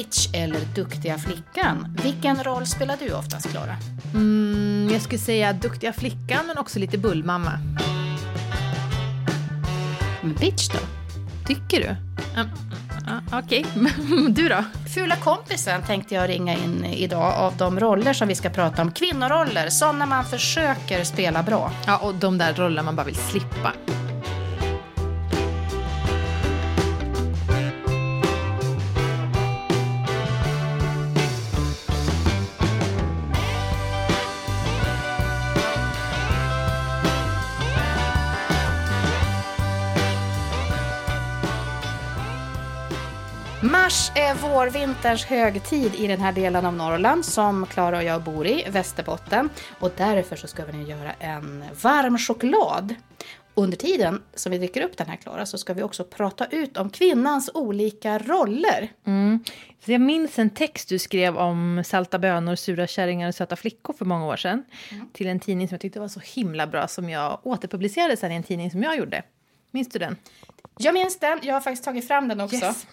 Bitch eller duktiga flickan? Vilken roll spelar du oftast, Klara? Mm, jag skulle säga duktiga flickan, men också lite bullmamma. Men bitch då? Tycker du? Uh, Okej, du då? Fula kompisen tänkte jag ringa in idag av de roller som vi ska prata om. Kvinnoroller, sådana man försöker spela bra. Ja, och de där rollerna man bara vill slippa. Mars är vårvinterns högtid i den här delen av Norrland som Klara och jag bor i, Västerbotten. Och därför så ska vi nu göra en varm choklad. Under tiden som vi dricker upp den här Klara så ska vi också prata ut om kvinnans olika roller. Mm. Jag minns en text du skrev om salta bönor, sura kärringar och söta flickor för många år sedan. Mm. Till en tidning som jag tyckte var så himla bra som jag återpublicerade sen i en tidning som jag gjorde. Minns du den? Jag minns den, jag har faktiskt tagit fram den också. Yes.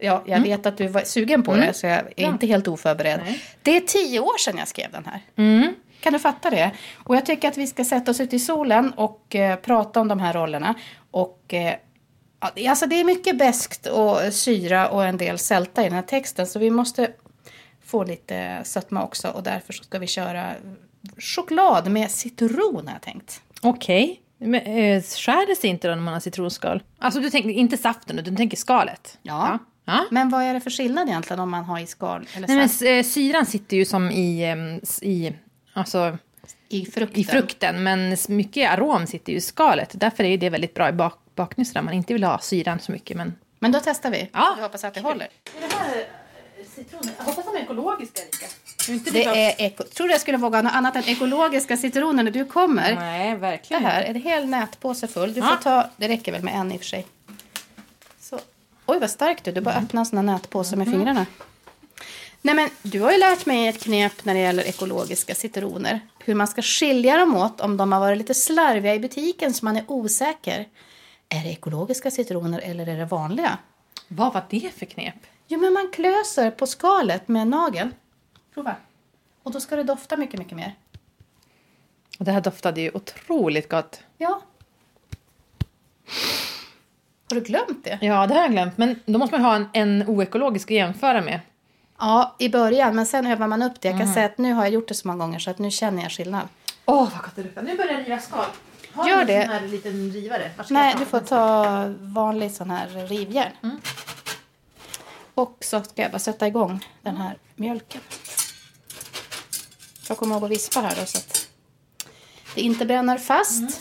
Ja, jag mm. vet att du var sugen på mm. det så jag är ja. inte helt oförberedd. Nej. Det är tio år sedan jag skrev den här. Mm. Kan du fatta det? Och jag tycker att vi ska sätta oss ut i solen och eh, prata om de här rollerna. Och eh, alltså det är mycket beskt och syra och en del sälta i den här texten så vi måste få lite sötma också och därför ska vi köra choklad med citron har jag tänkt. Okej. Okay. Men eh, skär det sig inte då när man har citronskal? Alltså du tänker inte saften, du tänker skalet? Ja. ja. Ja. Men vad är det för skillnad egentligen om man har i skal eller Nej, men, eh, syran sitter ju som i, i, alltså, I, frukten. i frukten. Men mycket arom sitter ju i skalet. Därför är det väldigt bra i bak, baknyss där man inte vill ha syran så mycket. Men, men då testar vi. Ja. Vi hoppas att det håller. Är det här eh, citroner? Jag hoppas de är ekologiska, Erika. Inte det är eko- Tror du jag skulle våga något annat än ekologiska citroner när du kommer? Nej, verkligen. Det här är en hel nätpåse full. Du får ta, det räcker väl med en i och för sig. Oj, vad starkt du. Du bara mm. öppnar en sån här nätpåse med mm. fingrarna. Nej, men du har ju lärt mig ett knep när det gäller ekologiska citroner. Hur man ska skilja dem åt om de har varit lite slarviga i butiken så man är osäker. Är det ekologiska citroner eller är det vanliga? Vad var det för knep? Jo, men man klöser på skalet med nageln. Prova. Och då ska det dofta mycket, mycket mer. Och det här doftade ju otroligt gott. Ja. Har du glömt det? Ja, det har jag glömt. Men då måste man ha en, en oekologisk att jämföra med. Ja, i början. Men sen övar man upp det. Jag kan mm. säga att nu har jag gjort det så många gånger så att nu känner jag skillnad. Åh, oh, vad gott det luktar. Nu börjar jag riva skal. Har Gör du en sån här liten rivare? Nej, du får ta vanlig sån här rivjärn. Mm. Och så ska jag bara sätta igång den här mjölken. Jag kommer ihåg att vispa här då så att det inte bränner fast. Mm.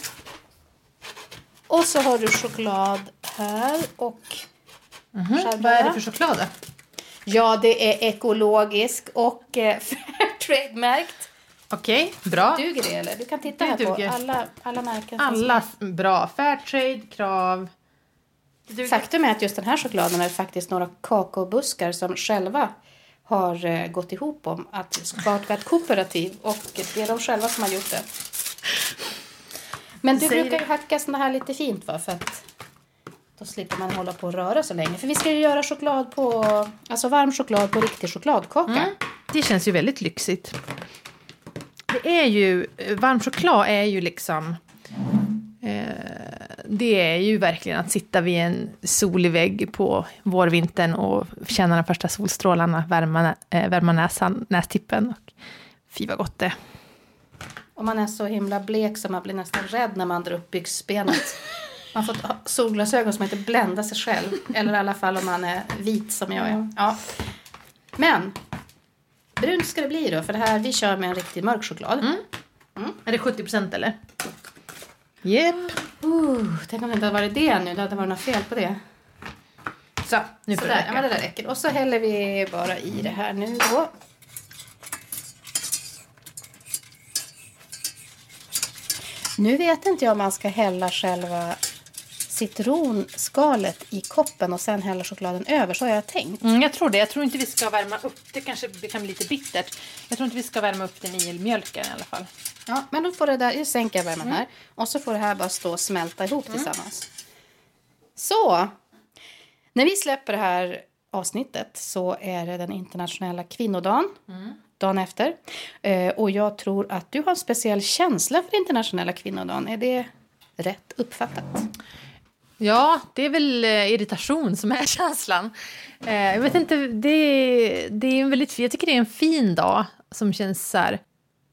Och så har du choklad här och mm -hmm. Vad är det för choklad? Ja, det är ekologisk och eh, Fairtrade-märkt. Okej, bra. Duger det eller? Du kan titta det här duger. på alla, alla märken. Alla bra. Fairtrade, Krav. Faktum är att just den här chokladen är faktiskt några kakaobuskar som själva har eh, gått ihop om att starta ett kooperativ och det är de själva som har gjort det. Men du Säger brukar ju hacka såna här lite fint va? För att slipper man hålla på och röra så länge. För vi ska ju göra choklad på, alltså varm choklad på riktig chokladkaka. Mm. Det känns ju väldigt lyxigt. Det är ju, varm choklad är ju liksom eh, det är ju verkligen att sitta vid en solig vägg på vårvintern och känna de första solstrålarna värma, eh, värma näsan, nästippen. Och, fy vad gott det. Och man är så himla blek så man blir nästan rädd när man drar upp byxbenet. Man får solglasögon så man inte bländar sig själv. Eller i alla fall om man är vit som jag är. Ja. Men brunt ska det bli då. För det här, vi kör med en riktig mörk choklad. Mm. Mm. Är det 70 procent eller? Japp. Uh, tänk om det inte hade varit det nu. Det hade varit något fel på det. Så, nu får det Ja, det där räcker. Och så häller vi bara i det här nu då. Nu vet inte jag om man ska hälla själva citronskalet i koppen och sen hälla chokladen över. Så har jag tänkt. Mm, jag tror det. Jag tror inte vi ska värma upp det. kanske det kan bli lite bittert. Jag tror inte vi ska värma upp den i mjölken i alla fall. Ja, men då får det där, jag sänker värmen mm. här. Och så får det här bara stå och smälta ihop mm. tillsammans. Så. När vi släpper det här avsnittet så är det den internationella kvinnodagen. Dagen efter. Eh, och jag tror att du har en speciell känsla för internationella kvinnodagen. Är det rätt uppfattat? Ja, det är väl eh, irritation som är känslan. Eh, jag vet inte, det, det är en väldigt, jag tycker det är en fin dag som känns så här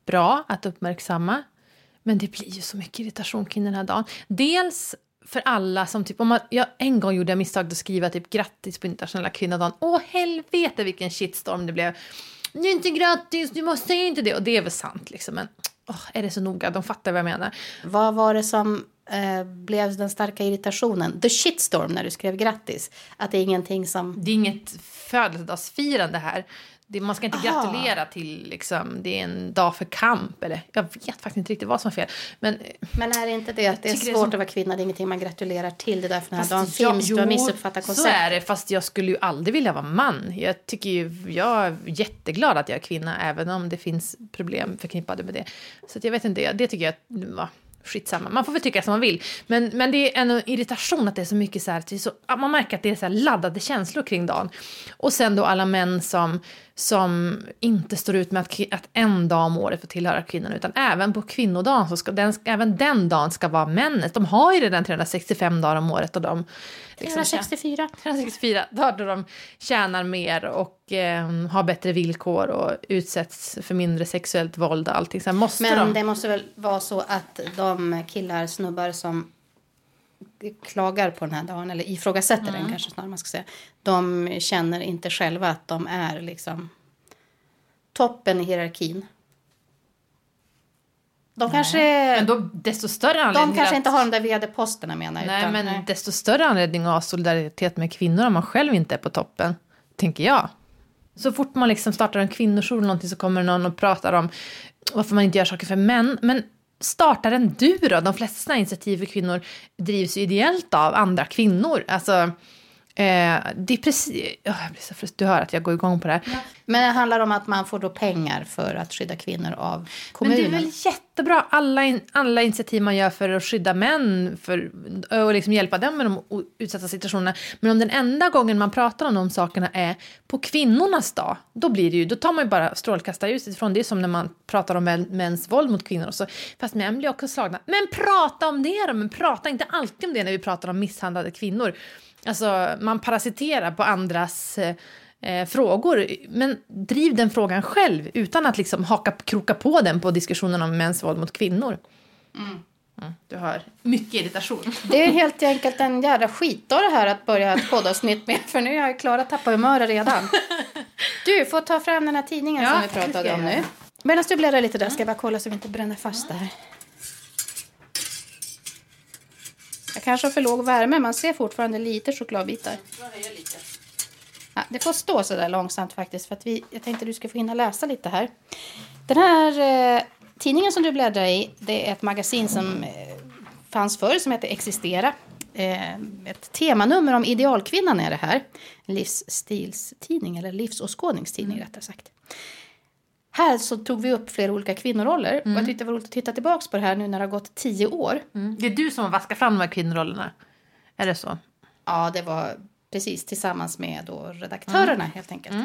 bra att uppmärksamma. Men det blir ju så mycket irritation kring den här dagen. Dels för alla som typ, om man, jag en gång gjorde jag misstaget att skriva typ grattis på internationella kvinnodagen. Åh helvete vilken shitstorm det blev. Det är inte grattis, du måste säga inte det. Och det är väl sant liksom, men åh, är det så noga? De fattar vad jag menar. Vad var det som eh, blev den starka irritationen? The shitstorm när du skrev grattis. Att det är ingenting som... Det är inget födelsedagsfirande här. Det, man ska inte Aha. gratulera till, liksom, det är en dag för kamp. Eller, jag vet faktiskt inte riktigt vad som är fel. Men, eh, Men är det inte det att det är tycker det är svårt som- att vara kvinna? Det är ingenting man gratulerar till. Det är därför den här dagen jag- finns. Du har jo, missuppfattat Så konceptet. är det, fast jag skulle ju aldrig vilja vara man. Jag, tycker ju, jag är jätteglad att jag är kvinna, även om det finns problem förknippade med det. Så jag vet inte, det tycker jag var skitsamma. Man får väl tycka som man vill. Men, men det är en irritation att det är så mycket så här, så, man märker att det är så här laddade känslor kring dagen. Och sen då alla män som, som inte står ut med att, att en dag om året får tillhöra kvinnorna, utan även på kvinnodagen, så ska den, även den dagen ska vara männens. De har ju redan 365 dagar om året och de... liksom- 364. 364 dagar då de tjänar mer och eh, har bättre villkor och utsätts för mindre sexuellt våld och allting. Sen måste Men de... det måste väl vara så att de killar, snubbar som klagar på den här dagen, eller ifrågasätter Mm. den kanske snarare man ska säga. De känner inte själva att de är liksom toppen i hierarkin. De kanske, Men då desto större anledning de kanske att... inte har de där vd-posterna menar jag. Nej, utan, men desto större anledning att ha solidaritet med kvinnor om man själv inte är på toppen, tänker jag. Så fort man liksom startar en kvinnojour eller någonting så kommer någon och pratar om varför man inte gör saker för män. Men starta den du då? De flesta initiativ för kvinnor drivs ju ideellt av andra kvinnor. Alltså, eh, det är precis... Oh, jag blir så frustrerad. Du hör att jag går igång på det här. Men det handlar om att man får då pengar för att skydda kvinnor av Men kommunen. det är väl jättebra, alla, in, alla initiativ man gör för att skydda män för, och liksom hjälpa dem med de utsatta situationerna. Men om den enda gången man pratar om de sakerna är på kvinnornas dag, då blir det ju, då tar man ju bara strålkastarljuset ifrån. Det är som när man pratar om mäns våld mot kvinnor. Och så, fast män blir också slagna. Men prata om det då! Men prata inte alltid om det när vi pratar om misshandlade kvinnor. Alltså, man parasiterar på andras eh, eh, frågor. Men driv den frågan själv utan att liksom haka, kroka på den på diskussionen om mäns våld mot kvinnor. Mm, du hör mycket irritation. Det är helt enkelt en jävla skitdag det här att börja ett poddavsnitt med. För nu är jag klar att tappa humöret redan. Du får ta fram den här tidningen Ja, som vi pratade jag om nu. Medan du bläddrar lite där ska jag bara kolla så vi inte bränner fast det här. Jag kanske har för låg värme. Man ser fortfarande lite chokladbitar. Ja, det får stå så där långsamt faktiskt. För att vi, jag tänkte att du ska få hinna läsa lite här. Den här eh, tidningen som du bläddrar i, det är ett magasin som eh, fanns förr som heter Existera. Eh, ett temanummer om idealkvinnan är det här. En livsstilstidning, eller livsåskådningstidning rättare sagt. Här så tog vi upp flera olika kvinnoroller. Och jag tyckte det var roligt att titta tillbaka på det här nu när det har gått tio år. Det är du som har vaskat fram de här kvinnorollerna. Är det så? Ja, det var precis tillsammans med då redaktörerna helt enkelt.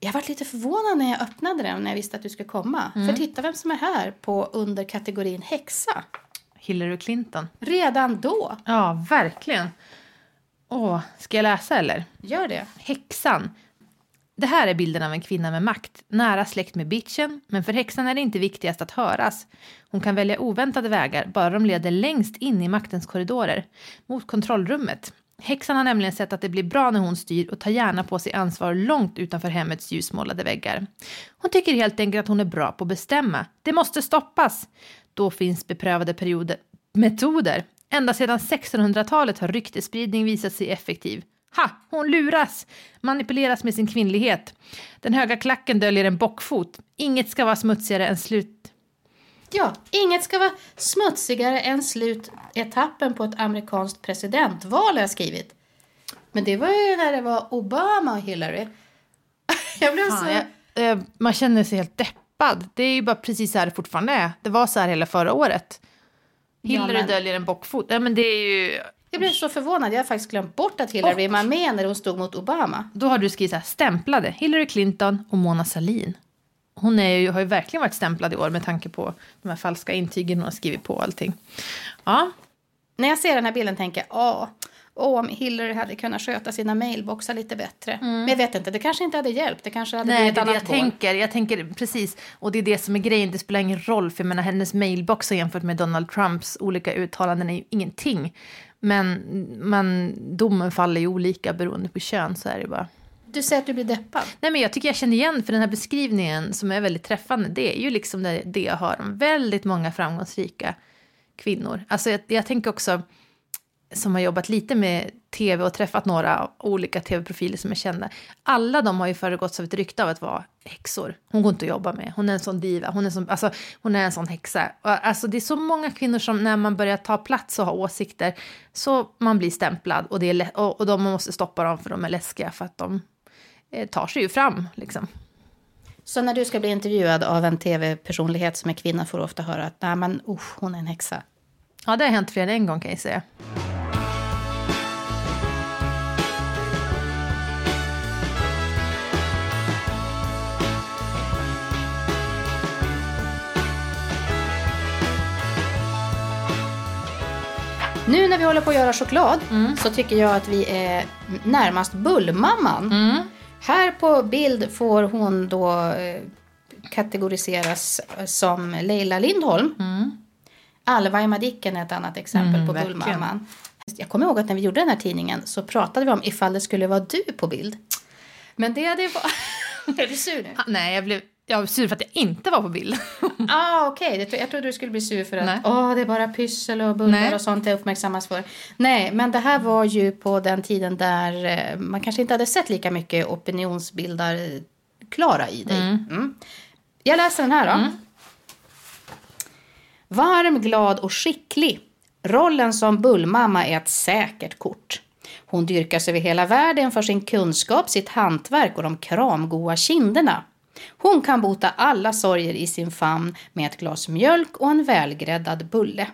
Jag var lite förvånad när jag öppnade den när jag visste att du skulle komma. För titta vem som är här på under kategorin häxa. Hillary Clinton. Redan då. Ja, verkligen. Åh, ska jag läsa eller? Gör det. Häxan. Det här är bilden av en kvinna med makt, nära släkt med bitchen, men för häxan är det inte viktigast att höras. Hon kan välja oväntade vägar, bara de leder längst in i maktens korridorer, mot kontrollrummet. Häxan har nämligen sett att det blir bra när hon styr och tar gärna på sig ansvar långt utanför hemmets ljusmålade väggar. Hon tycker helt enkelt att hon är bra på att bestämma. Det måste stoppas! Då finns beprövade perioder, metoder. Ända sedan 1600-talet har ryktesspridning visat sig effektiv. Ha! Hon luras! Manipuleras med sin kvinnlighet. Den höga klacken döljer en bockfot. Inget ska vara smutsigare än slut... Ja, inget ska vara smutsigare än slutetappen på ett amerikanskt presidentval har jag skrivit. Men det var ju när det var Obama och Hillary. Jag blev så... Fan, jag, eh, man känner sig helt deppad. Det är ju bara precis så här det fortfarande är. Det var så här hela förra året. Hillary Ja, men- döljer en bockfot. Ja, men det är ju... Jag blev så förvånad. Jag har faktiskt glömt bort att Hillary var med när hon stod mot Obama. Då har du skrivit så här, stämplade Hillary Clinton och Mona Sahlin. Hon är ju, har ju verkligen varit stämplad i år med tanke på de här falska intygen hon har skrivit på och allting. Ja, När jag ser den här bilden tänker jag, åh, åh, om Hillary hade kunnat sköta sina mailboxar lite bättre. Men jag vet inte, det kanske inte hade hjälpt. Det kanske hade Nej, blivit det är det jag tänker. Jag tänker precis. Och det är det som är grejen. Det spelar ingen roll. För jag menar, hennes mailboxar jämfört med Donald Trumps olika uttalanden är ju ingenting. Men man, domen faller ju olika beroende på kön. Så är det bara. Du säger att du blir deppad. Nej, men jag tycker jag känner igen för den här beskrivningen som är väldigt träffande. Det är ju liksom det, det jag hör om väldigt många framgångsrika kvinnor. Alltså jag, jag tänker också, som har jobbat lite med tv och träffat några olika tv-profiler som är kända. Alla de har ju föregåtts av ett rykte av att vara häxor. Hon går inte att jobba med. Hon är en sån diva. Hon är, sån, alltså, hon är en sån häxa. Alltså, det är så många kvinnor som när man börjar ta plats och ha åsikter så man blir stämplad och, det är och, och de måste stoppa dem för de är läskiga för att de tar sig ju fram. Liksom. Så när du ska bli intervjuad av en tv-personlighet som är kvinna får du ofta höra att Nej, men, usch, hon är en häxa. Ja, det har hänt fler än en gång kan jag säga. Nu när vi håller på att göra choklad så tycker jag att vi är närmast Bullmamman. Här på bild får hon då eh, kategoriseras som Leila Lindholm. Alva i Madicken är ett annat exempel Mm, på. Bullmamman. Jag kommer ihåg att när vi gjorde den här tidningen så pratade vi om ifall det skulle vara du på bild. Men det, det var... är du sur nu? Nej, jag blev, jag var sur för att jag inte var på bild. Ah, okej. Det- Jag trodde du skulle bli sur för att Nej. åh, det är bara pyssel och bullar Nej. och sånt det uppmärksammas för. Nej, men det här var ju på den tiden där eh, man kanske inte hade sett lika mycket opinionsbildar eh, klara i dig. Mm. Jag läser den här då. Varm, glad och skicklig. Rollen som bullmamma är ett säkert kort. Hon dyrkas över hela världen för sin kunskap, sitt hantverk och de kramgoa kinderna. Hon kan bota alla sorger i sin famn med ett glas mjölk och en välgräddad bulle.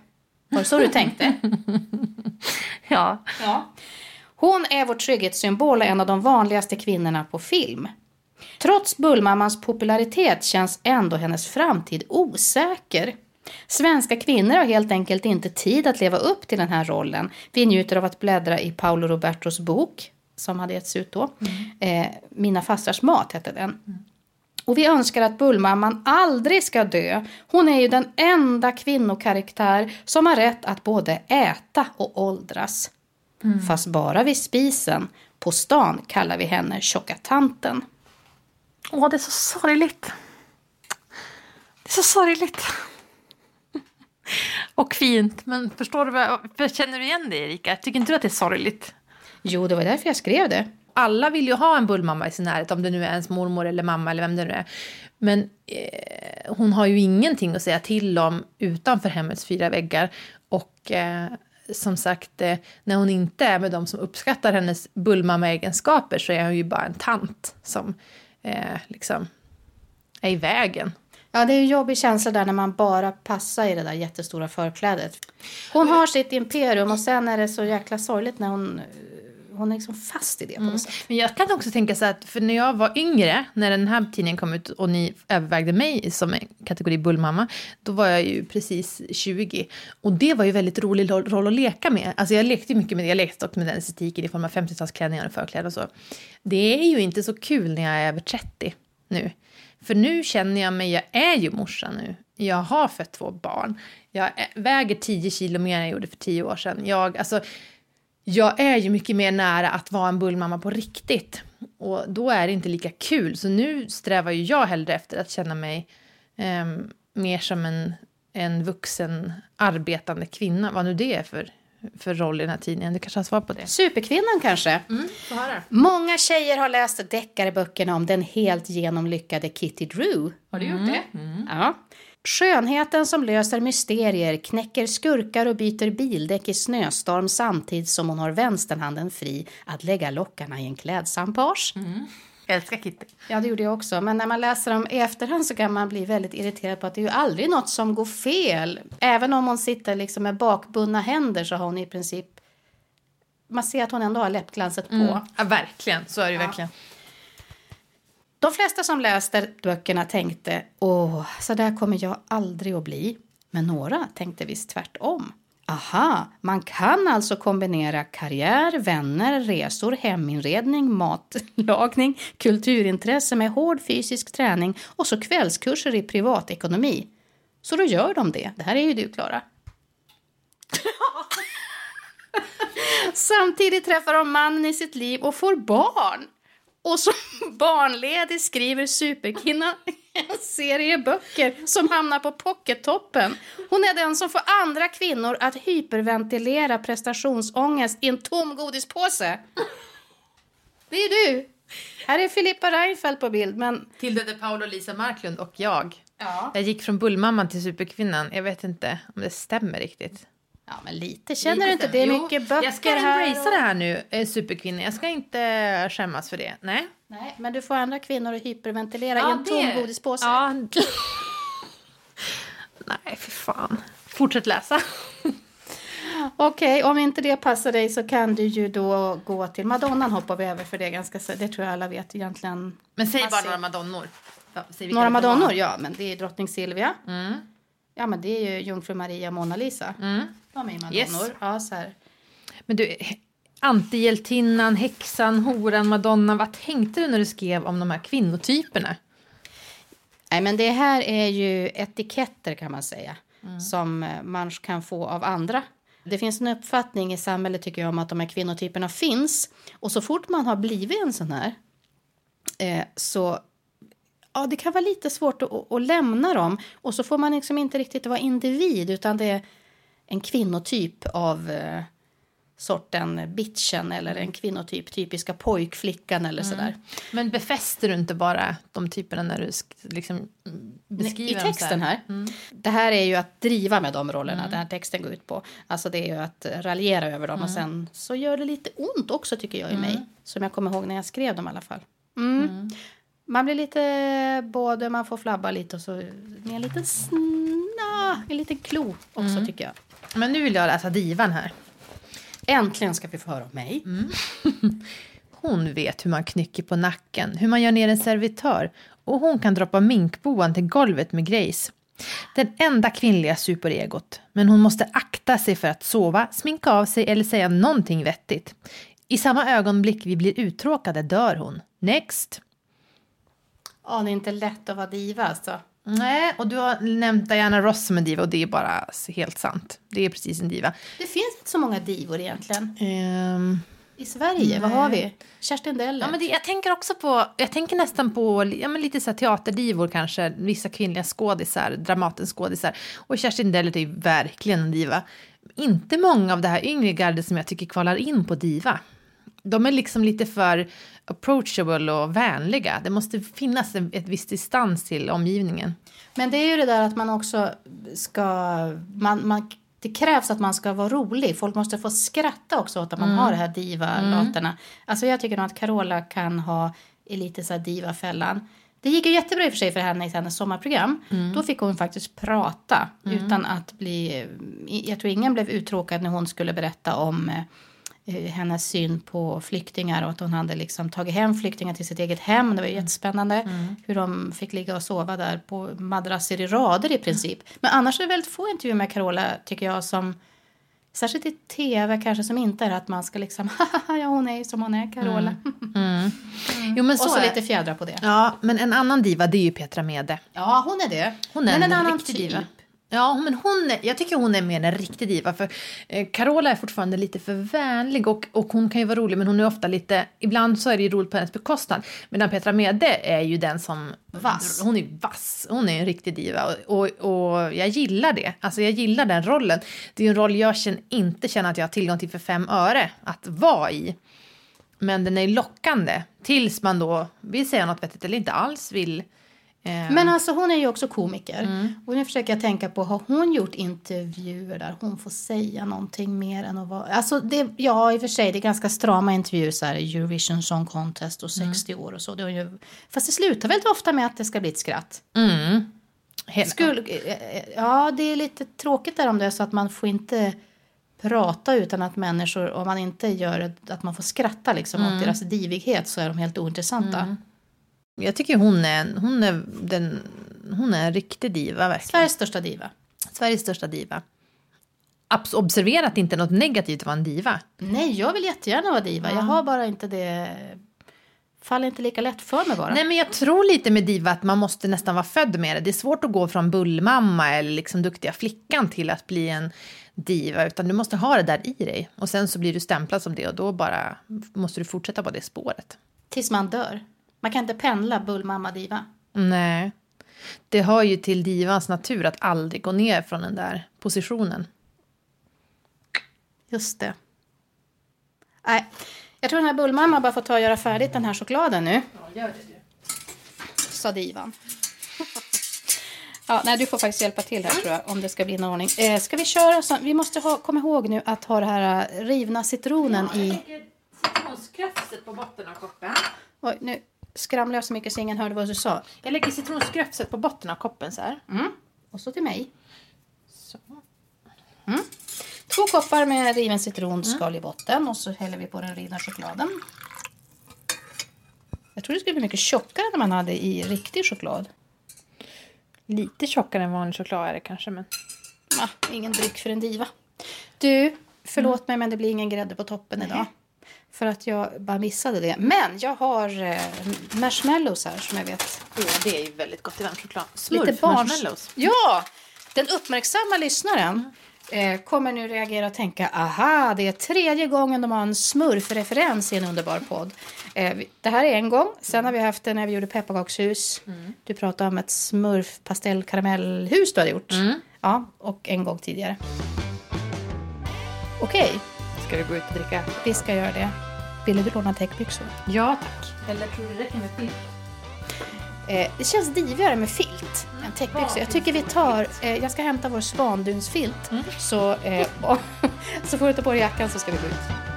Var det så du tänkte? ja. Ja. Hon är vår trygghetssymbol och en av de vanligaste kvinnorna på film. Trots Bullmammans popularitet känns ändå hennes framtid osäker. Svenska kvinnor har helt enkelt inte tid att leva upp till den här rollen. Vi njuter av att bläddra i Paolo Robertos bok, som hade getts ut då. Eh, Mina fastrars mat hette den. Och vi önskar att Bullmamman aldrig ska dö. Hon är ju den enda kvinnokaraktär som har rätt att både äta och åldras. Fast bara vid spisen. På stan kallar vi henne tjocka tanten. Åh, det är så sorgligt. Det är så sorgligt. Och fint, men förstår du vad känner du igen det Erika? Tycker inte du att det är sorgligt? Jo, det var därför jag skrev det. Alla vill ju ha en bullmamma i sin närhet, om det nu är ens mormor eller mamma eller vem det nu är. Men eh, hon har ju ingenting att säga till om utanför hemmets fyra väggar. Och eh, som sagt, eh, när hon inte är med de som uppskattar hennes bullmamma-egenskaper så är hon ju bara en tant som eh, liksom är i vägen. Ja, det är en jobbig känsla där när man bara passar i det där jättestora förklädet. Hon har sitt imperium och sen är det så jäkla sorgligt när hon, hon är liksom fast i det på något sätt. Men jag kan också tänka så att, för när jag var yngre, när den här tidningen kom ut och ni övervägde mig som kategori bullmamma, då var jag ju precis 20. Och det var ju väldigt rolig roll, att leka med. Alltså jag lekte mycket med det, jag lekte också med den estetiken i form av 50-talsklänningar och förkläden och så. Det är ju inte så kul när jag är över 30 nu. För nu känner jag mig, jag är ju morsa nu. Jag har fött två barn. Jag väger 10 kilo mer än jag gjorde för 10 år sedan. Jag, alltså, jag är ju mycket mer nära att vara en bullmamma på riktigt. Och då är det inte lika kul. Så nu strävar ju jag hellre efter att känna mig ehm, mer som en, en vuxen arbetande kvinna. Vad nu det är för, för roll i den här tidningen. Du kanske har svar på det? Superkvinnan kanske? Höra. Många tjejer har läst deckarböckerna om den helt genomlyckade Kitty Drew. Har du gjort det? Ja. Skönheten som löser mysterier, knäcker skurkar och byter bildäck i snöstorm samtidigt som hon har vänsterhanden fri att lägga lockarna i en klädsam page. Jag älskar Kitty. Ja, det gjorde jag också. Men när man läser dem i efterhand så kan man bli väldigt irriterad på att det är ju aldrig något som går fel. Även om hon sitter liksom med bakbundna händer så har hon i princip man ser att hon ändå har läppglanset på. Mm. Ja, verkligen. Så är det Ja. verkligen. De flesta som läste böckerna tänkte åh, så där kommer jag aldrig att bli. Men några tänkte visst tvärtom. Aha, man kan alltså kombinera karriär, vänner, resor, heminredning, matlagning, kulturintresse med hård fysisk träning och så kvällskurser i privatekonomi. Så då gör de det. Det här är ju du, Klara. Samtidigt träffar de mannen i sitt liv och får barn. Och som barnledig skriver superkvinnan en serie böcker som hamnar på pockettoppen. Hon är den som får andra kvinnor att hyperventilera prestationsångest i en tom godispåse. Det är du. Här är Filippa Reinfeldt på bild, men... Tilde de Paolo, Lisa Marklund och jag. Ja. Jag gick från Bullmamman till Superkvinnan. Jag vet inte om det stämmer riktigt. Ja, men lite. Känner du inte? Det är Jo, mycket böcker Jag ska här. embracea det här nu, eh, Superkvinnan. Jag ska inte skämmas för det. Nej. Nej, men du får andra kvinnor att hyperventilera i en tom godispåse. Ja. Nej, för fan. Fortsätt läsa. Okej, om inte det passar dig så kan du ju då gå till Madonnan hoppar vi över för det är ganska det tror jag alla vet egentligen. Men säg bara ser- några madonnor. Ja, Några det madonnor, ja, men det är drottning Silvia. Mm. Ja, men det är ju jungfru Maria och Mona Lisa. Mm. De är ju madonnor. Yes. Ja, så här. Men du, antihjältinnan, häxan, horan, madonnan. Vad tänkte du när du skrev om de här kvinnotyperna? Nej, men det här är ju etiketter kan man säga. Mm. Som eh, man kan få av andra. Det finns en uppfattning i samhället tycker jag om att de här kvinnotyperna finns. Och så fort man har blivit en sån här eh, så ja, det kan vara lite svårt att, att lämna dem. Och så får man liksom inte riktigt vara individ utan det är en kvinnotyp av eh, sorten bitchen eller en kvinnotyp, typiska pojkflickan eller sådär. Men befäster du inte bara de typerna när du liksom mm, beskriver I dem så texten här. Det här är ju att driva med de rollerna den här texten går ut på. Alltså det är ju att raljera över dem och sen så gör det lite ont också tycker jag i mig. Som jag kommer ihåg när jag skrev dem i alla fall. Mm. Man blir lite både, man får flabba lite och så med en liten sna, en liten klo också tycker jag. Men nu vill jag läsa divan här. Äntligen ska vi få höra om mig. Hon vet hur man knycker på nacken, hur man gör ner en servitör och hon kan droppa minkboan till golvet med Grace. Den enda kvinnliga superegot. Men hon måste akta sig för att sova, sminka av sig eller säga någonting vettigt. I samma ögonblick vi blir uttråkade dör hon. Next! Ja, det är inte lätt att vara diva alltså. Nej, och du har nämnt Diana Ross som en diva och det är bara helt sant. Det är precis en diva. Det finns inte så många divor egentligen. Ehm, I Sverige, vad har vi? Kerstin Deller. Ja, men det, jag tänker också på, jag tänker nästan på ja, men lite så här teaterdivor kanske, vissa kvinnliga skådisar, Dramatenskådisar. Och Kerstin Dellert är ju verkligen en diva. Inte många av det här yngre gardet som jag tycker kvalar in på diva. De är liksom lite för approachable och vänliga. Det måste finnas en, ett visst distans till omgivningen. Men det är ju det där att man också ska... Man, man, det krävs att man ska vara rolig. Folk måste få skratta också åt att man har det här diva-låtarna. Alltså jag tycker nog att Carola kan ha lite så här diva-fällan. Det gick ju jättebra i och för sig för henne i hennes sommarprogram. Då fick hon faktiskt prata utan att bli... Jag tror ingen blev uttråkad när hon skulle berätta om eh, hennes syn på flyktingar och att hon hade liksom tagit hem flyktingar till sitt eget hem. Det var jättespännande hur de fick ligga och sova där på madrasser i rader i princip. Men annars är det väldigt få intervjuer med Carola tycker jag som Särskilt i tv kanske som inte är att man ska liksom ja hon är ju som hon är Carola. Jo, men Och så är- lite fjädrar på det. Ja, men en annan diva det är ju Petra Mede. Ja hon är det. Hon är Men en, en annan riktig typ. diva. Ja, men hon är, jag tycker hon är mer en riktig diva. För eh, Carola är fortfarande lite för vänlig och, och hon kan ju vara rolig men hon är ofta lite, ibland så är det ju roligt på hennes bekostnad. Medan Petra Mede är ju den som... Vass. Hon är vass. Hon är en riktig diva och, och, och jag gillar det. Alltså jag gillar den rollen. Det är ju en roll jag känner, inte känner att jag har tillgång till för fem öre att vara i. Men den är lockande tills man då vill säga något vettigt eller inte alls vill. Eh, Men alltså hon är ju också komiker. Och nu försöker jag tänka på, har hon gjort intervjuer där hon får säga någonting mer än att vara... Alltså det, ja, i och för sig, det är ganska strama intervjuer så här, Eurovision Song Contest och 60 år och så. Det är ju, fast det slutar väldigt ofta med att det ska bli ett skratt. Mm. Skulle, eh, ja, det är lite tråkigt där om det är så att man får inte prata utan att människor, om man inte gör att man får skratta liksom åt deras divighet så är de helt ointressanta. Jag tycker hon är, en- hon är, den, hon är en riktig diva verkligen. Sveriges största diva. Sveriges största diva. Abs- observera att det inte är något negativt att vara en diva. Nej, jag vill jättegärna vara diva. Jag har bara inte det... Faller inte lika lätt för mig bara. Nej men jag tror lite med diva att man måste nästan vara född med det. Det är svårt att gå från bullmamma eller liksom duktiga flickan till att bli en diva. Utan du måste ha det där i dig. Och sen så blir du stämplad som det och då bara måste du fortsätta på det spåret. Tills man dör. Man kan inte pendla bullmamma-diva. Nej. Det hör ju till divans natur att aldrig gå ner från den där positionen. Just det. Nej, jag tror den här bullmamma bara får ta och göra färdigt den här chokladen nu. Ja, gör det du. Sa divan. Ja, nej, du får faktiskt hjälpa till här tror jag om det ska bli någon ordning. Eh, ska vi köra så? Vi måste ha, komma ihåg nu att ha det här eh, rivna citronen i... citronskrafset på botten av koppen. Oj, nu skramlar jag så mycket så ingen hörde vad du sa. Jag lägger citronskrafset på botten av koppen så här. Mm. Och så till mig. Så. Två koppar med riven citronskal i botten och så häller vi på den rivna chokladen. Jag tror det skulle bli mycket tjockare när man hade i riktig choklad. Lite tjockare än vanlig choklad är det kanske. Men... Ah, ingen dryck för en diva. Du, förlåt mig men det blir ingen grädde på toppen idag. För att jag bara missade det. Men jag har eh, marshmallows här som jag vet. Ja, det är ju väldigt gott i varm choklad. Lite barns... marshmallows. Ja! Den uppmärksamma lyssnaren eh, kommer nu reagera och tänka aha, det är tredje gången de har en smurfreferens i en underbar podd. Eh, vi- det här är en gång. Sen har vi haft det när vi gjorde pepparkakshus. Du pratade om ett smurf pastellkaramellhus du hade gjort. Ja, och en gång tidigare. Okej, Ska du gå ut och dricka? vi ska göra det. Vill du låna täckbyxor? Ja, tack. Eller tror du det räcker med filt? Eh, det känns divigare med filt än täckbyxor. Jag tycker vi tar, eh, jag ska hämta vår svandunsfilt. Så, eh, så får du ta på dig jackan så ska vi gå ut.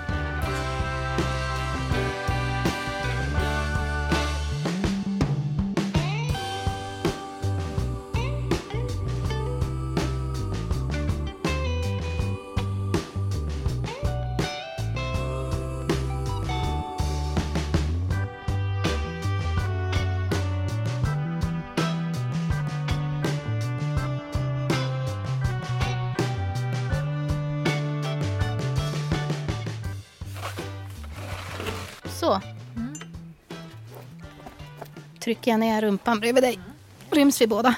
Trycker jag ner rumpan bredvid dig. Ryms vi båda.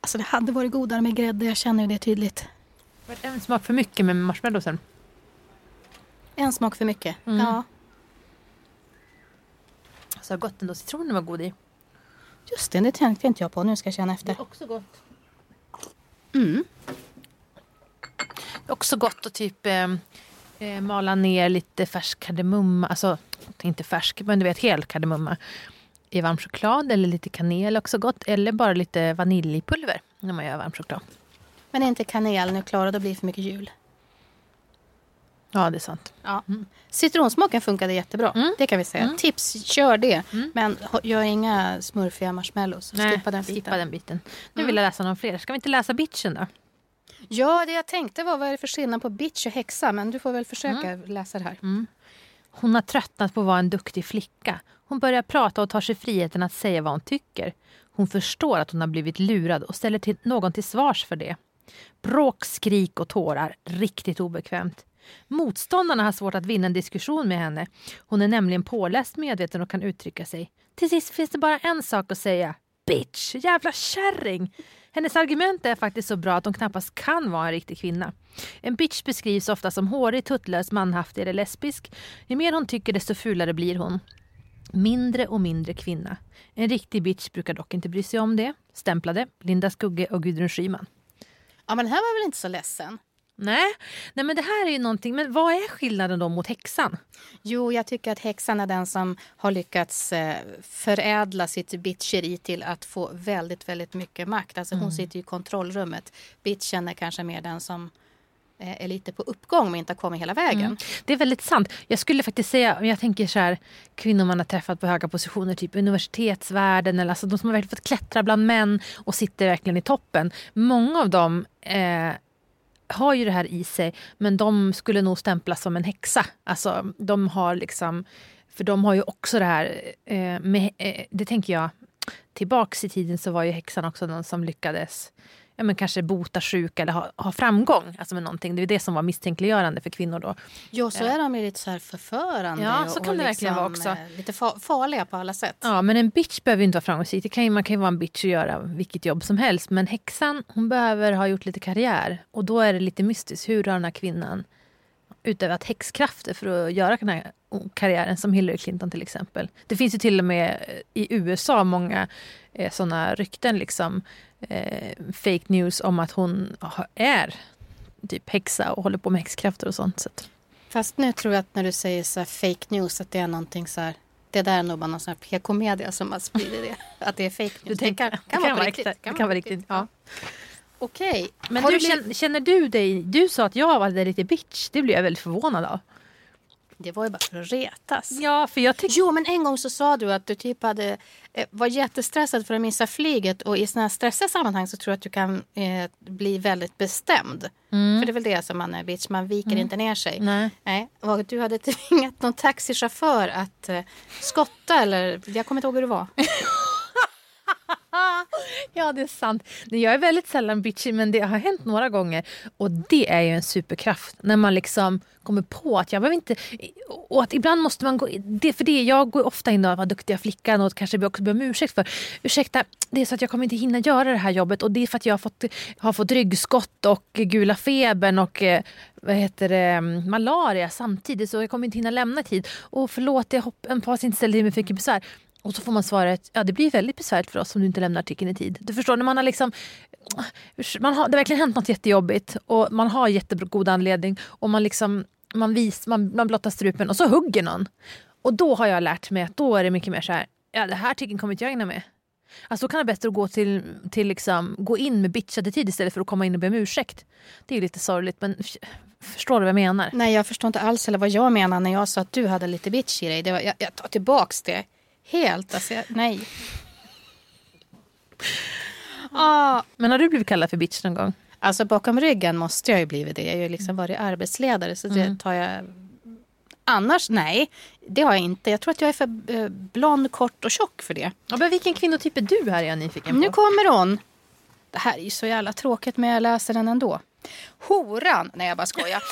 Alltså det hade varit godare med grädde, jag känner ju det tydligt. Det en smak för mycket med marshmallowsen? En smak för mycket. Mm. Ja, Så gott ändå. Citronen var god i. just det. Det tänkte inte jag på. Nu ska jag känna efter. också gott. Mm. Det är också gott att typ eh, eh, mala ner lite färsk kardemumma. Alltså inte färsk, men du vet hel kardemumma. I varm choklad eller lite kanel också gott. Eller bara lite vaniljpulver när man gör varm choklad. Men inte kanel nu Klara, då blir det för mycket jul. Ja, det är sant. Ja. Citronsmaken funkade jättebra. Mm. Det kan vi säga. Tips, kör det. Men ho- gör inga smurfiga marshmallows. Skippa den biten. skippa den biten. Nu vill jag läsa någon fler. Ska vi inte läsa bitchen då? Ja, det jag tänkte var vad är det för skillnad på bitch och häxa? Men du får väl försöka läsa det här. Hon har tröttnat på att vara en duktig flicka. Hon börjar prata och tar sig friheten att säga vad hon tycker. Hon förstår att hon har blivit lurad och ställer till någon till svars för det. Bråk, skrik och tårar. Riktigt obekvämt. Motståndarna har svårt att vinna en diskussion med henne. Hon är nämligen påläst, medveten och kan uttrycka sig. Till sist finns det bara en sak att säga. Bitch! Jävla kärring! Hennes argument är faktiskt så bra att hon knappast kan vara en riktig kvinna. En bitch beskrivs ofta som hårig, tuttlös, manhaftig eller lesbisk. Ju mer hon tycker desto fulare blir hon. Mindre och mindre kvinna. En riktig bitch brukar dock inte bry sig om det. Stämplade Linda Skugge och Gudrun Schyman. Ja, men den här var väl inte så ledsen? Nej, nej men det här är ju någonting. Men vad är skillnaden då mot häxan? Jo, jag tycker att häxan är den som har lyckats eh, förädla sitt bitcheri till att få väldigt, väldigt mycket makt. Alltså hon sitter i kontrollrummet. Bitchen är kanske mer den som eh, är lite på uppgång men inte har kommit hela vägen. Mm. Det är väldigt sant. Jag skulle faktiskt säga, om jag tänker så här, kvinnor man har träffat på höga positioner, typ universitetsvärlden eller alltså de som har verkligen fått klättra bland män och sitter verkligen i toppen. Många av dem eh, har ju det här i sig men de skulle nog stämplas som en häxa. Alltså de har liksom, för de har ju också det här eh, med, eh, det tänker jag, tillbaks i tiden så var ju häxan också någon som lyckades ja, men kanske bota sjuka eller ha, ha framgång alltså med någonting. Det är det som var misstänkliggörande för kvinnor då. Ja, så är de lite så här förförande ja, så kan och det verkligen vara liksom, också. Eh, lite farliga på alla sätt. Ja, men en bitch behöver inte vara framgångsrik. Det kan ju, man kan ju vara en bitch och göra vilket jobb som helst. Men häxan, hon behöver ha gjort lite karriär. Och då är det lite mystiskt. Hur har den här kvinnan utövat häxkrafter för att göra den här karriären som Hillary Clinton till exempel. Det finns ju till och med i USA många eh, sådana rykten, liksom, eh, fake news om att hon är typ häxa och håller på med häxkrafter och sånt. Så. Fast nu tror jag att när du säger så fake news att det är någonting så här det där är nog bara någon sån här PK-media som har spridit det. Att det är fake news. det kan, kan, kan, vara, riktigt. Det kan vara riktigt. Ja. Okej. Men du, känner, känner du dig... Du sa att jag var lite bitch. Det blev jag väldigt förvånad av. Det var ju bara för att retas. Ja, för jag Jo, men en gång så sa du att du typ hade, eh, var jättestressad för att missa flyget. Och i sådana här stressiga sammanhang så tror jag att du kan eh, bli väldigt bestämd. Mm. För det är väl det som man är bitch, man viker mm. inte ner sig. Nej. Nej. Och du hade tvingat någon taxichaufför att eh, skotta eller jag kommer inte ihåg hur det var. ja, det är sant. Jag är väldigt sällan bitchy, men det har hänt några gånger. Och det är ju en superkraft. När man liksom kommer på att jag behöver inte... Och att ibland måste man gå... Det, för det, jag går ofta in och var duktiga flickan och kanske också ber om ursäkt för. Ursäkta, det är så att jag kommer inte hinna göra det här jobbet och det är för att jag har fått, har fått ryggskott och gula febern och eh, vad heter det, mm, malaria samtidigt så jag kommer inte hinna lämna tid. Och förlåt, jag hoppas inte ställde mig för mycket besvär. Och så får man svaret, ja det blir väldigt besvärligt för oss om du inte lämnar artikeln i tid. Du förstår, när man har liksom man har, det har verkligen hänt något jättejobbigt och man har jättegod anledning och man liksom man, vis, man, man blottar strupen och så hugger någon. Och då har jag lärt mig att då är det mycket mer så här, ja det här artikeln kommer inte jag ägna mig Alltså då kan det vara bättre att gå, till, till liksom, gå in med bitchattityd istället för att komma in och be om ursäkt. Det är lite sorgligt men förstår du vad jag menar? Nej jag förstår inte alls eller vad jag menar när jag sa att du hade lite bitch i dig. Det var, jag, jag tar tillbaks det. Helt. Alltså, jag, nej. Ah. Men har du blivit kallad för bitch någon gång? Alltså bakom ryggen måste jag ju blivit det. Jag har ju liksom varit arbetsledare så det mm. tar jag... Annars, nej. Det har jag inte. Jag tror att jag är för eh, blond, kort och tjock för det. Ja, men vilken kvinnotyp är du här är jag nyfiken på. Nu kommer hon. Det här är ju så jävla tråkigt men jag läser den ändå. Horan. Nej jag bara skojar.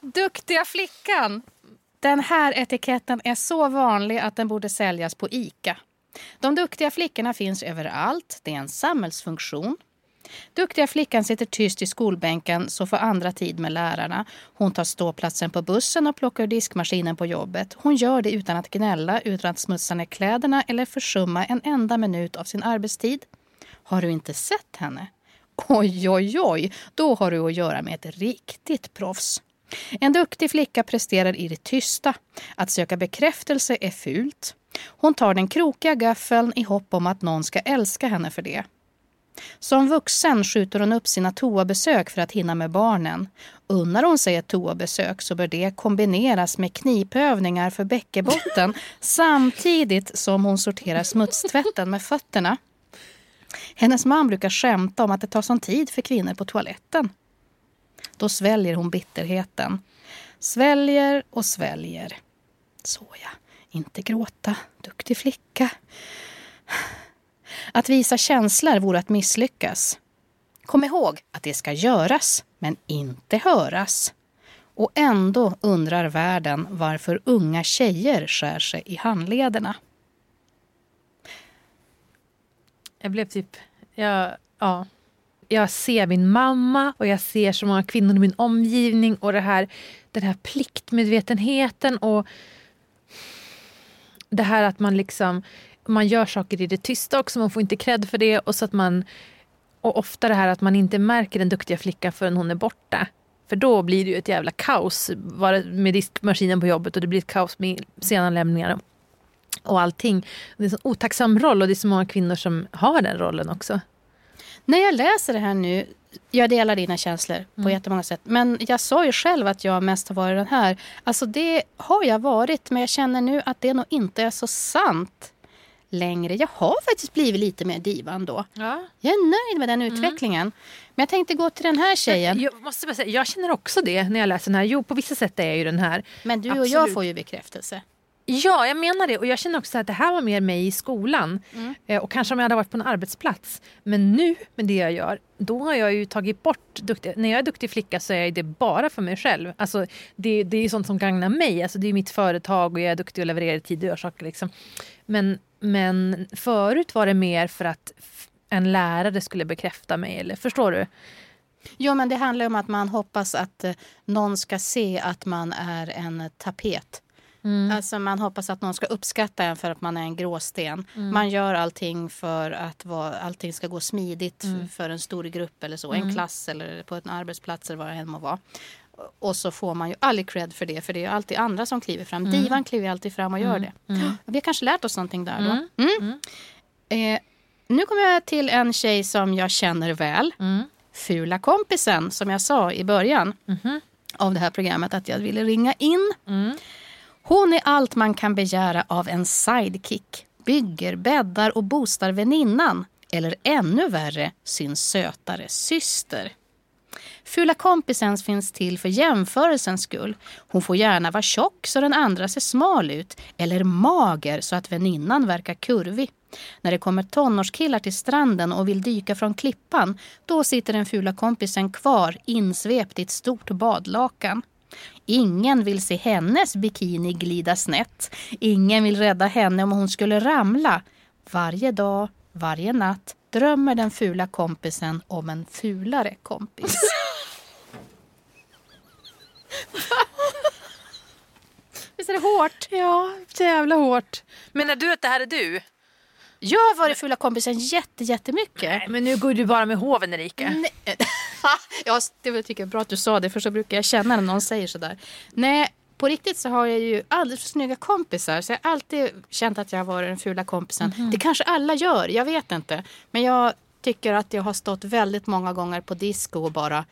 Duktiga flickan. Den här etiketten är så vanlig att den borde säljas på ICA. De duktiga flickorna finns överallt. Det är en samhällsfunktion. Duktiga flickan sitter tyst i skolbänken så får andra tid med lärarna. Hon tar ståplatsen på bussen och plockar ur diskmaskinen på jobbet. Hon gör det utan att gnälla, utan att smutsa ner kläderna eller försumma en enda minut av sin arbetstid. Har du inte sett henne? Oj, oj, oj, då har du att göra med ett riktigt proffs. En duktig flicka presterar i det tysta. Att söka bekräftelse är fult. Hon tar den krokiga gaffeln i hopp om att någon ska älska henne för det. Som vuxen skjuter hon upp sina toabesök för att hinna med barnen. Unnar hon sig ett toabesök så bör det kombineras med knipövningar för bäckebotten samtidigt som hon sorterar smutstvätten med fötterna. Hennes man brukar skämta om att det tar sån tid för kvinnor på toaletten. Då sväljer hon bitterheten. Sväljer och sväljer. Såja, inte gråta, duktig flicka. Att visa känslor vore att misslyckas. Kom ihåg att det ska göras, men inte höras. Och ändå undrar världen varför unga tjejer skär sig i handlederna. Jag blev typ... Jag, ja jag ser min mamma och jag ser så många kvinnor i min omgivning och det här, den här pliktmedvetenheten och det här att man liksom man gör saker i det tysta också, man får inte cred för det och så att man och ofta det här att man inte märker den duktiga flickan förrän hon är borta. För då blir det ju ett jävla kaos med diskmaskinen på jobbet och det blir ett kaos med sena lämningar och allting. Det är en så otacksam roll och det är så många kvinnor som har den rollen också. När jag läser det här nu jag delar dina känslor på Mm. jättemånga sätt. Men jag sa ju själv att jag mest har varit den här. Alltså det har jag varit, men jag känner nu att det nog inte är så sant längre. Jag har faktiskt blivit lite mer divan då. Ja. Jag är nöjd med den utvecklingen. Men jag tänkte gå till den här tjejen. Jag, måste bara säga, jag känner också det när jag läser den här. Jo, på vissa sätt är jag ju den här. Men du och jag Absolut. får ju bekräftelse. Ja, jag menar det. Och jag känner också att det här var mer mig i skolan. Mm. Eh, och kanske om jag hade varit på en arbetsplats. Men nu med det jag gör, då har jag ju tagit bort duktig. När jag är duktig flicka så är det bara för mig själv. Alltså, det, det är sånt som gagnar mig. Alltså, det är mitt företag och jag är duktig och levererar i tid och gör saker. Liksom. Men, men förut var det mer för att en lärare skulle bekräfta mig. Eller, förstår du? Jo, men det handlar om att man hoppas att eh, någon ska se att man är en tapet. Alltså man hoppas att någon ska uppskatta en för att man är en gråsten. Man gör allting för att vara, allting ska gå smidigt f- för en stor grupp eller så. En klass eller på en arbetsplats eller vad det än må vara. Och så får man ju aldrig cred för det, för det är alltid andra som kliver fram. Divan kliver alltid fram och gör det. Vi har kanske lärt oss någonting där då. Mm. Eh, nu kommer jag till en tjej som jag känner väl. Fula kompisen, som jag sa i början av det här programmet att jag ville ringa in. Hon är allt man kan begära av en sidekick. Bygger, bäddar och boostar väninnan. Eller ännu värre, sin sötare syster. Fula kompisen finns till för jämförelsens skull. Hon får gärna vara tjock så den andra ser smal ut eller mager så att väninnan verkar kurvig. När det kommer tonårskillar till stranden och vill dyka från klippan då sitter den fula kompisen kvar insvept i ett stort badlakan. Ingen vill se hennes bikini glida snett. Ingen vill rädda henne om hon skulle ramla. Varje dag, varje natt drömmer den fula kompisen om en fulare kompis. Visst är det hårt? Ja, jävla hårt. Menar du att det här är du? Jag har varit fula kompisen jätte, jättemycket. Nej, men nu går du bara med hoven Erika. Nej. ja, det tycker jag är bra att du sa det, för så brukar jag känna när någon säger sådär. Nej, på riktigt så har jag ju alldeles för snygga kompisar. Så jag har alltid känt att jag har varit den fula kompisen. Det kanske alla gör, jag vet inte. Men jag tycker att jag har stått väldigt många gånger på disco och bara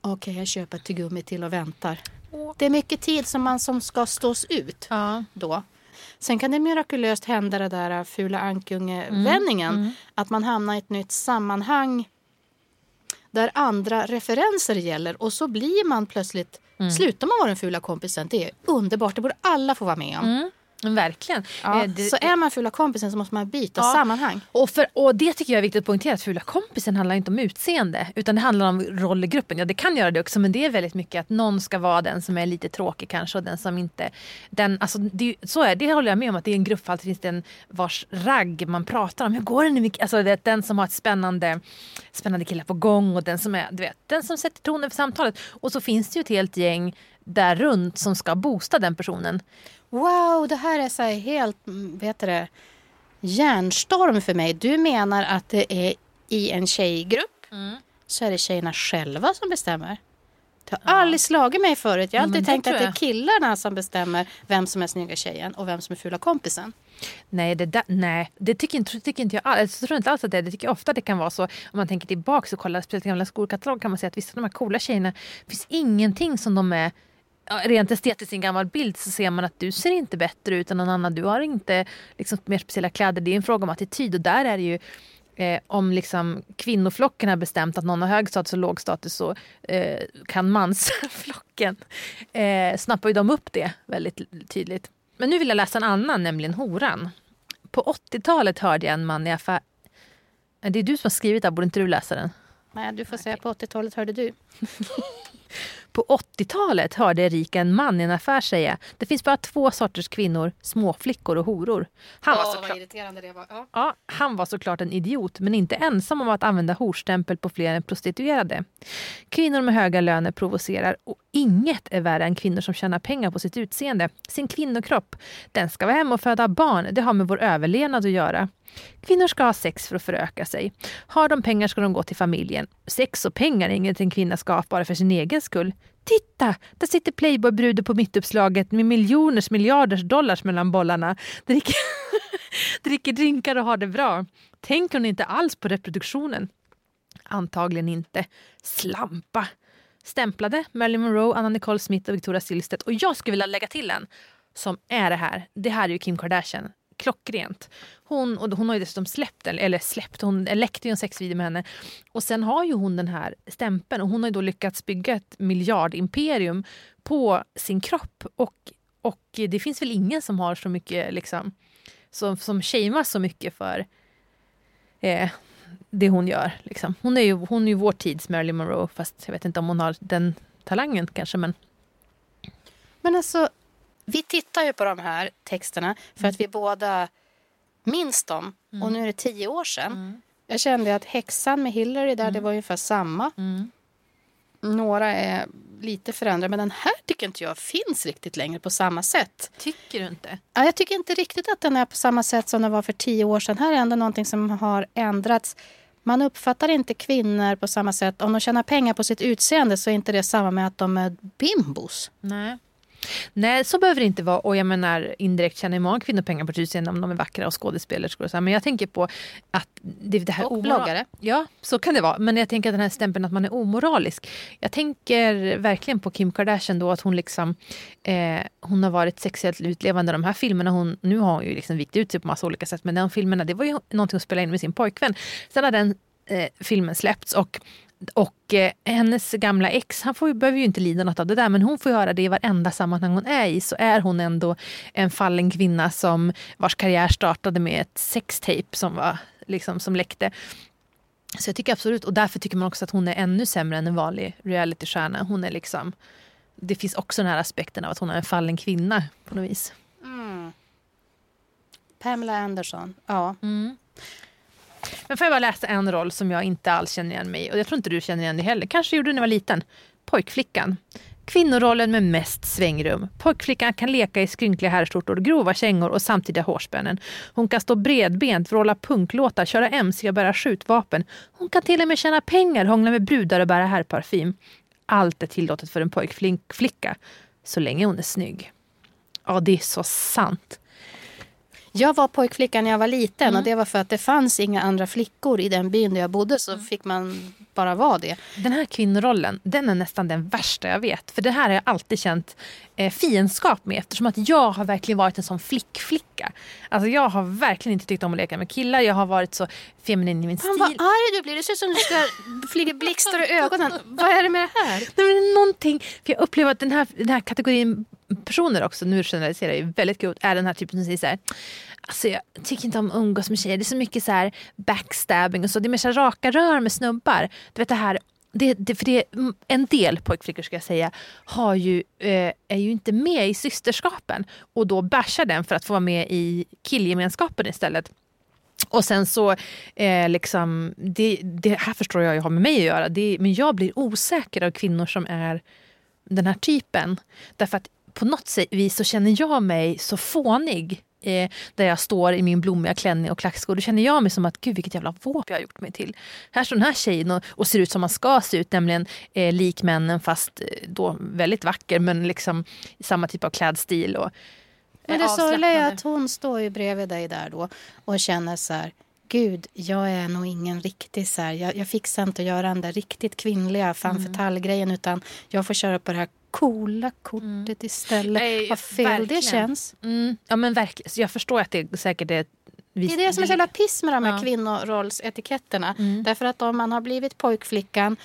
okej, jag köper ett tuggummi till och väntar. Det är mycket tid som man som ska stås ut Ja. då. Sen kan det mirakulöst hända det där fula ankunge-vändningen. Att man hamnar i ett nytt sammanhang där andra referenser gäller och så blir man plötsligt, slutar man vara den fula kompisen. Det är underbart, det borde alla få vara med om. Mm, verkligen. Ja, Eh, det- så är man fula kompisen så måste man byta Ja. sammanhang. Och, för, och det tycker jag är viktigt att poängtera att fula kompisen handlar inte om utseende utan det handlar om roll i gruppen. Ja det kan göra det också men det är väldigt mycket att någon ska vara den som är lite tråkig kanske och den som inte... Den, alltså, det, så är det, håller jag med om att det är en grupp för alltid finns det en vars ragg man pratar om. Hur går det nu? Alltså, det är den som har ett spännande, spännande killar på gång och den som är du vet, den som sätter tonen för samtalet. Och så finns det ju ett helt gäng där runt som ska boosta den personen. Wow, det här är så här helt, mm, vet det, hjärnstorm för mig. Du menar att det är i en tjejgrupp så är det tjejerna själva som bestämmer? Det har aldrig slagit mig förut. Jag har Ja, alltid det tänkt att det är jag. killarna som bestämmer vem som är snygga tjejen och vem som är fula kompisen. Nej, det, där, nej, det tycker, inte, tycker inte jag alls. Jag tror inte alls att det är det. tycker ofta det kan vara så. Om man tänker tillbaka och kollar speciellt gamla skolkataloger kan man säga att vissa av de här coola tjejerna finns ingenting som de är ja, Rent estetiskt i en gammal bild så ser man att du ser inte bättre ut än någon annan. Du har inte liksom, mer speciella kläder. Det är en fråga om attityd och där är det ju Eh, om liksom kvinnoflocken har bestämt att någon har hög status och låg status så eh, kan mansflocken eh, snappar ju de upp det väldigt tydligt. Men nu vill jag läsa en annan, nämligen horan. På 80-talet hörde jag en man i affär... Det är du som har skrivit det, borde inte du läsa den? Nej, du får säga på 80-talet hörde du. På 80-talet hörde Erika en man i en affär säga det finns bara två sorters kvinnor, småflickor och horor. Han var, såklart, irriterande det var. Ja. ja, han var såklart en idiot men inte ensam om att använda horstämpel på fler än prostituerade. Kvinnor med höga löner provocerar och inget är värre än kvinnor som tjänar pengar på sitt utseende. Sin kvinnokropp. Den ska vara hemma och föda barn. Det har med vår överlevnad att göra. Kvinnor ska ha sex för att föröka sig. Har de pengar ska de gå till familjen. Sex och pengar är inget en kvinna ska ha bara för sin egen skull. Titta! Där sitter Playboy-bruden på mittuppslaget med miljoners miljarders dollars mellan bollarna. Dricker, dricker drinkar och har det bra. Tänker hon inte alls på reproduktionen? Antagligen inte. Slampa. Stämplade Marilyn Monroe, Anna Nicole Smith och Victoria Silvstedt. Och jag skulle vilja lägga till en som är det här. Det här är ju Kim Kardashian. Klockrent. Hon, och hon har ju dessutom släppt, eller släppt, hon läckte ju en sexvideo med henne. Och sen har ju hon den här stämpeln och hon har ju då lyckats bygga ett miljardimperium på sin kropp. Och, och det finns väl ingen som har så mycket liksom, som, som shameas så mycket för eh, det hon gör. Liksom. Hon, är ju, hon är ju vår tids Marilyn Monroe, fast jag vet inte om hon har den talangen kanske. Men, Men alltså, vi tittar ju på de här texterna för att vi båda minns dem. Och nu är det tio år sedan. Jag kände att häxan med Hillary där, det var ungefär samma. Några är lite förändrade, men den här tycker inte jag finns riktigt längre på samma sätt. Tycker du inte? Ja, jag tycker inte riktigt att den är på samma sätt som den var för tio år sedan. Här är ändå någonting som har ändrats. Man uppfattar inte kvinnor på samma sätt. Om de tjänar pengar på sitt utseende så är inte det samma med att de är bimbos. Nej. Nej, så behöver det inte vara. Och jag menar, indirekt tjänar ju många kvinnor pengar på utseende om de är vackra och skådespelerskor. Och så. Men jag tänker på att det, det här Och bloggare. Ja, så kan det vara. Men jag tänker att den här stämpeln att man är omoralisk. Jag tänker verkligen på Kim Kardashian då att hon liksom eh, hon har varit sexuellt utlevande. De här filmerna, hon, nu har hon ju liksom vikt ut sig på massa olika sätt. Men de filmerna, det var ju någonting att spela in med sin pojkvän. Sen har den eh, filmen släppts och och eh, hennes gamla ex, han får behöver ju inte lida något av det där men hon får ju höra det i varenda sammanhang hon är i så är hon ändå en fallen kvinna som vars karriär startade med ett sextape som, var, liksom, som läckte. Så jag tycker absolut, och därför tycker man också att hon är ännu sämre än en vanlig realitystjärna. Hon är liksom, det finns också den här aspekten av att hon är en fallen kvinna på något vis. Pamela Anderson. Ja. Men får jag bara läsa en roll som jag inte alls känner igen mig i. Och jag tror inte du känner igen dig heller. Kanske gjorde du när du var liten. Pojkflickan. Kvinnorollen med mest svängrum. Pojkflickan kan leka i skrynkliga herrskjortor, grova kängor och samtidiga hårspännen. Hon kan stå bredbent, vråla punklåtar, köra MC och bära skjutvapen. Hon kan till och med tjäna pengar, hångla med brudar och bära herrparfym. Allt är tillåtet för en pojkflicka, så länge hon är snygg. Ja, det är så sant. Jag var pojkflicka när jag var liten och det var för att det fanns inga andra flickor i den byn där jag bodde så fick man bara vara det. Den här kvinnorollen, den är nästan den värsta jag vet. För det här har jag alltid känt eh, fiendskap med eftersom att jag har verkligen varit en sån flickflicka. Alltså jag har verkligen inte tyckt om att leka med killar. Jag har varit så feminin i min Fan vad stil. arg du blir, det ser ut som du ska flyga blixtar i ögonen. Vad är det med det här? Nej, men det är någonting, för jag upplever att den här, den här kategorin personer också, nu generaliserar jag väldigt grovt, är den här typen som säger så här, alltså jag tycker inte om att umgås med tjejer, det är så mycket så här backstabbing och så, det är mer så här raka rör med snubbar. Du vet det här, det, det, för det, en del pojkflickor ska jag säga har ju, eh, är ju inte med i systerskapen och då bashar den för att få vara med i killgemenskapen istället. Och sen så, eh, liksom, det, det här förstår jag ju har med mig att göra, det, men jag blir osäker av kvinnor som är den här typen. Därför att på något sätt vis så känner jag mig så fånig eh, där jag står i min blommiga klänning och klackskor. Då känner jag mig som att gud vilket jävla våp jag har gjort mig till. Här står den här tjejen och, och ser ut som man ska se ut, nämligen eh, lik männen fast eh, då väldigt vacker men liksom samma typ av klädstil. Och, Men eh, det sorgliga är att hon står ju bredvid dig där då och känner så här Gud, jag är nog ingen riktig så här. Jag, jag fixar inte att göra den där riktigt kvinnliga femme fatale-grejen utan jag får köra på det här coola kortet istället. Nej, Vad fel det verkligen. känns. Mm, ja men verkligen, så jag förstår att det säkert är... Det är det som är så jävla piss med de här Ja. kvinnorollsetiketterna. Därför att om man har blivit pojkflickan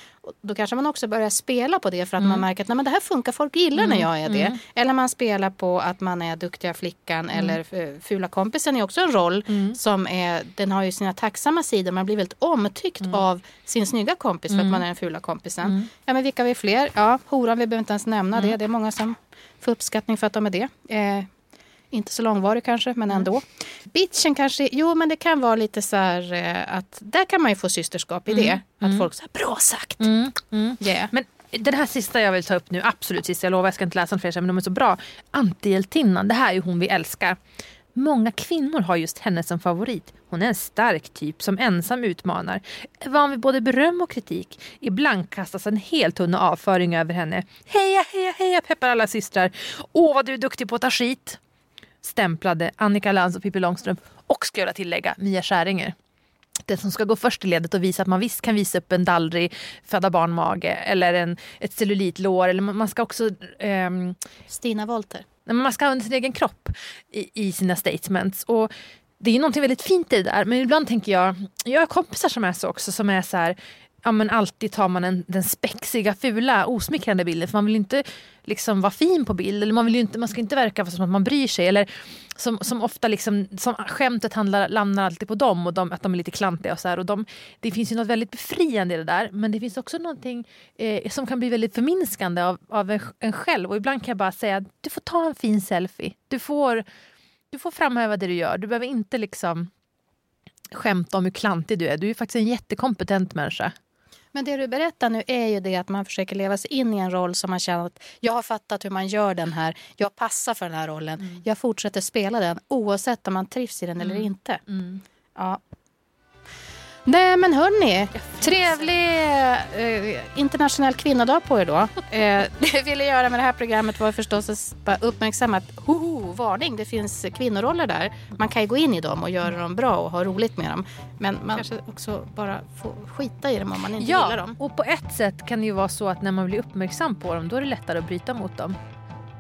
då kanske man också börjar spela på det för att man märker att Nej, men det här funkar, folk gillar när jag är det. Eller man spelar på att man är duktiga flickan eller eh, fula kompisen är också en roll som är, den har ju sina tacksamma sidor. Man blir väldigt omtyckt av sin snygga kompis för att man är den fula kompisen. Ja men vilka vi fler? Ja, horan, vi behöver inte ens nämna det. Det är många som får uppskattning för att de är det. Eh, inte så långvarig kanske, men ändå. Bitchen kanske, jo men det kan vara lite så här eh, att där kan man ju få systerskap i det. Att folk säger bra sagt. Mm, mm. Yeah. Men den här sista jag vill ta upp nu, absolut sista, jag lovar jag ska inte läsa fler sen, men de är så bra. Antihjältinnan, det här är ju hon vi älskar. Många kvinnor har just henne som favorit. Hon är en stark typ som ensam utmanar. Van vid både beröm och kritik. Ibland kastas en hel tunna avföring över henne. Heja, heja, heja, peppar alla systrar. Åh, vad du är duktig på att ta skit. Stämplade Annika Lantz och Pippi Långstrump och ska jag tillägga Mia Skäringer. den som ska gå först i ledet och visa att man visst kan visa upp en dallrig föda barnmage eller en, ett cellulitlår. Eller man ska också... ehm, Stina Wolter. Man ska använda sin egen kropp i, i sina statements. Och det är någonting väldigt fint i det där. Men ibland tänker jag, jag har kompisar som är så också, som är så här, ja men alltid tar man en, den spexiga, fula, osmickrande bilden. För man vill inte liksom vara fin på bild. Eller man, vill ju inte, man ska inte verka som att man bryr sig. Eller som, som ofta liksom, som skämtet handlar, landar alltid på dem och de, att de är lite klantiga och så här. Och de, det finns ju något väldigt befriande i det där. Men det finns också någonting eh, som kan bli väldigt förminskande av, av en, en själv. Och ibland kan jag bara säga, du får ta en fin selfie. Du får, du får framhäva det du gör. Du behöver inte liksom skämta om hur klantig du är. Du är faktiskt en jättekompetent människa. Men det du berättar nu är ju det att man försöker leva sig in i en roll som man känner att jag har fattat hur man gör den här, jag passar för den här rollen, jag fortsätter spela den oavsett om man trivs i den eller inte. Ja. Nej men hörni, trevlig eh, internationell kvinnodag på er då. Eh, det vi ville göra med det här programmet var förstås att uppmärksamma att hoho, varning, det finns kvinnoroller där. Man kan ju gå in i dem och göra dem bra och ha roligt med dem. Men man kanske också bara får skita i dem om man inte gillar dem. och på ett sätt kan det ju vara så att när man blir uppmärksam på dem då är det lättare att bryta mot dem.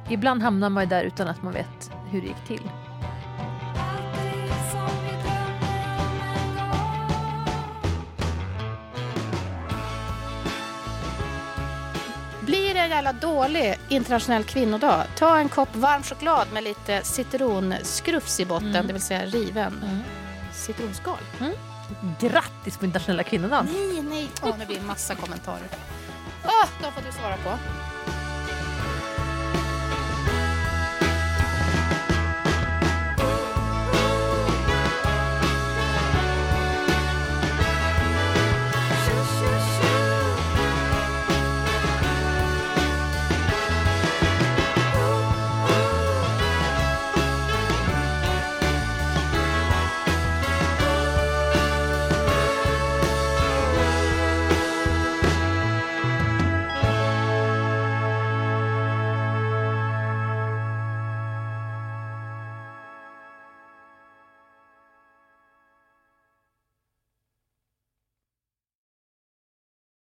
Ibland hamnar man ju där utan att man vet hur det gick till. En jävla dålig internationell kvinnodag, ta en kopp varm choklad med lite citronskrufs i botten, det vill säga riven citronskal. Grattis på internationella kvinnodagen! Nej, nej. Åh, nu blir det massa kommentarer. Åh, de får du svara på.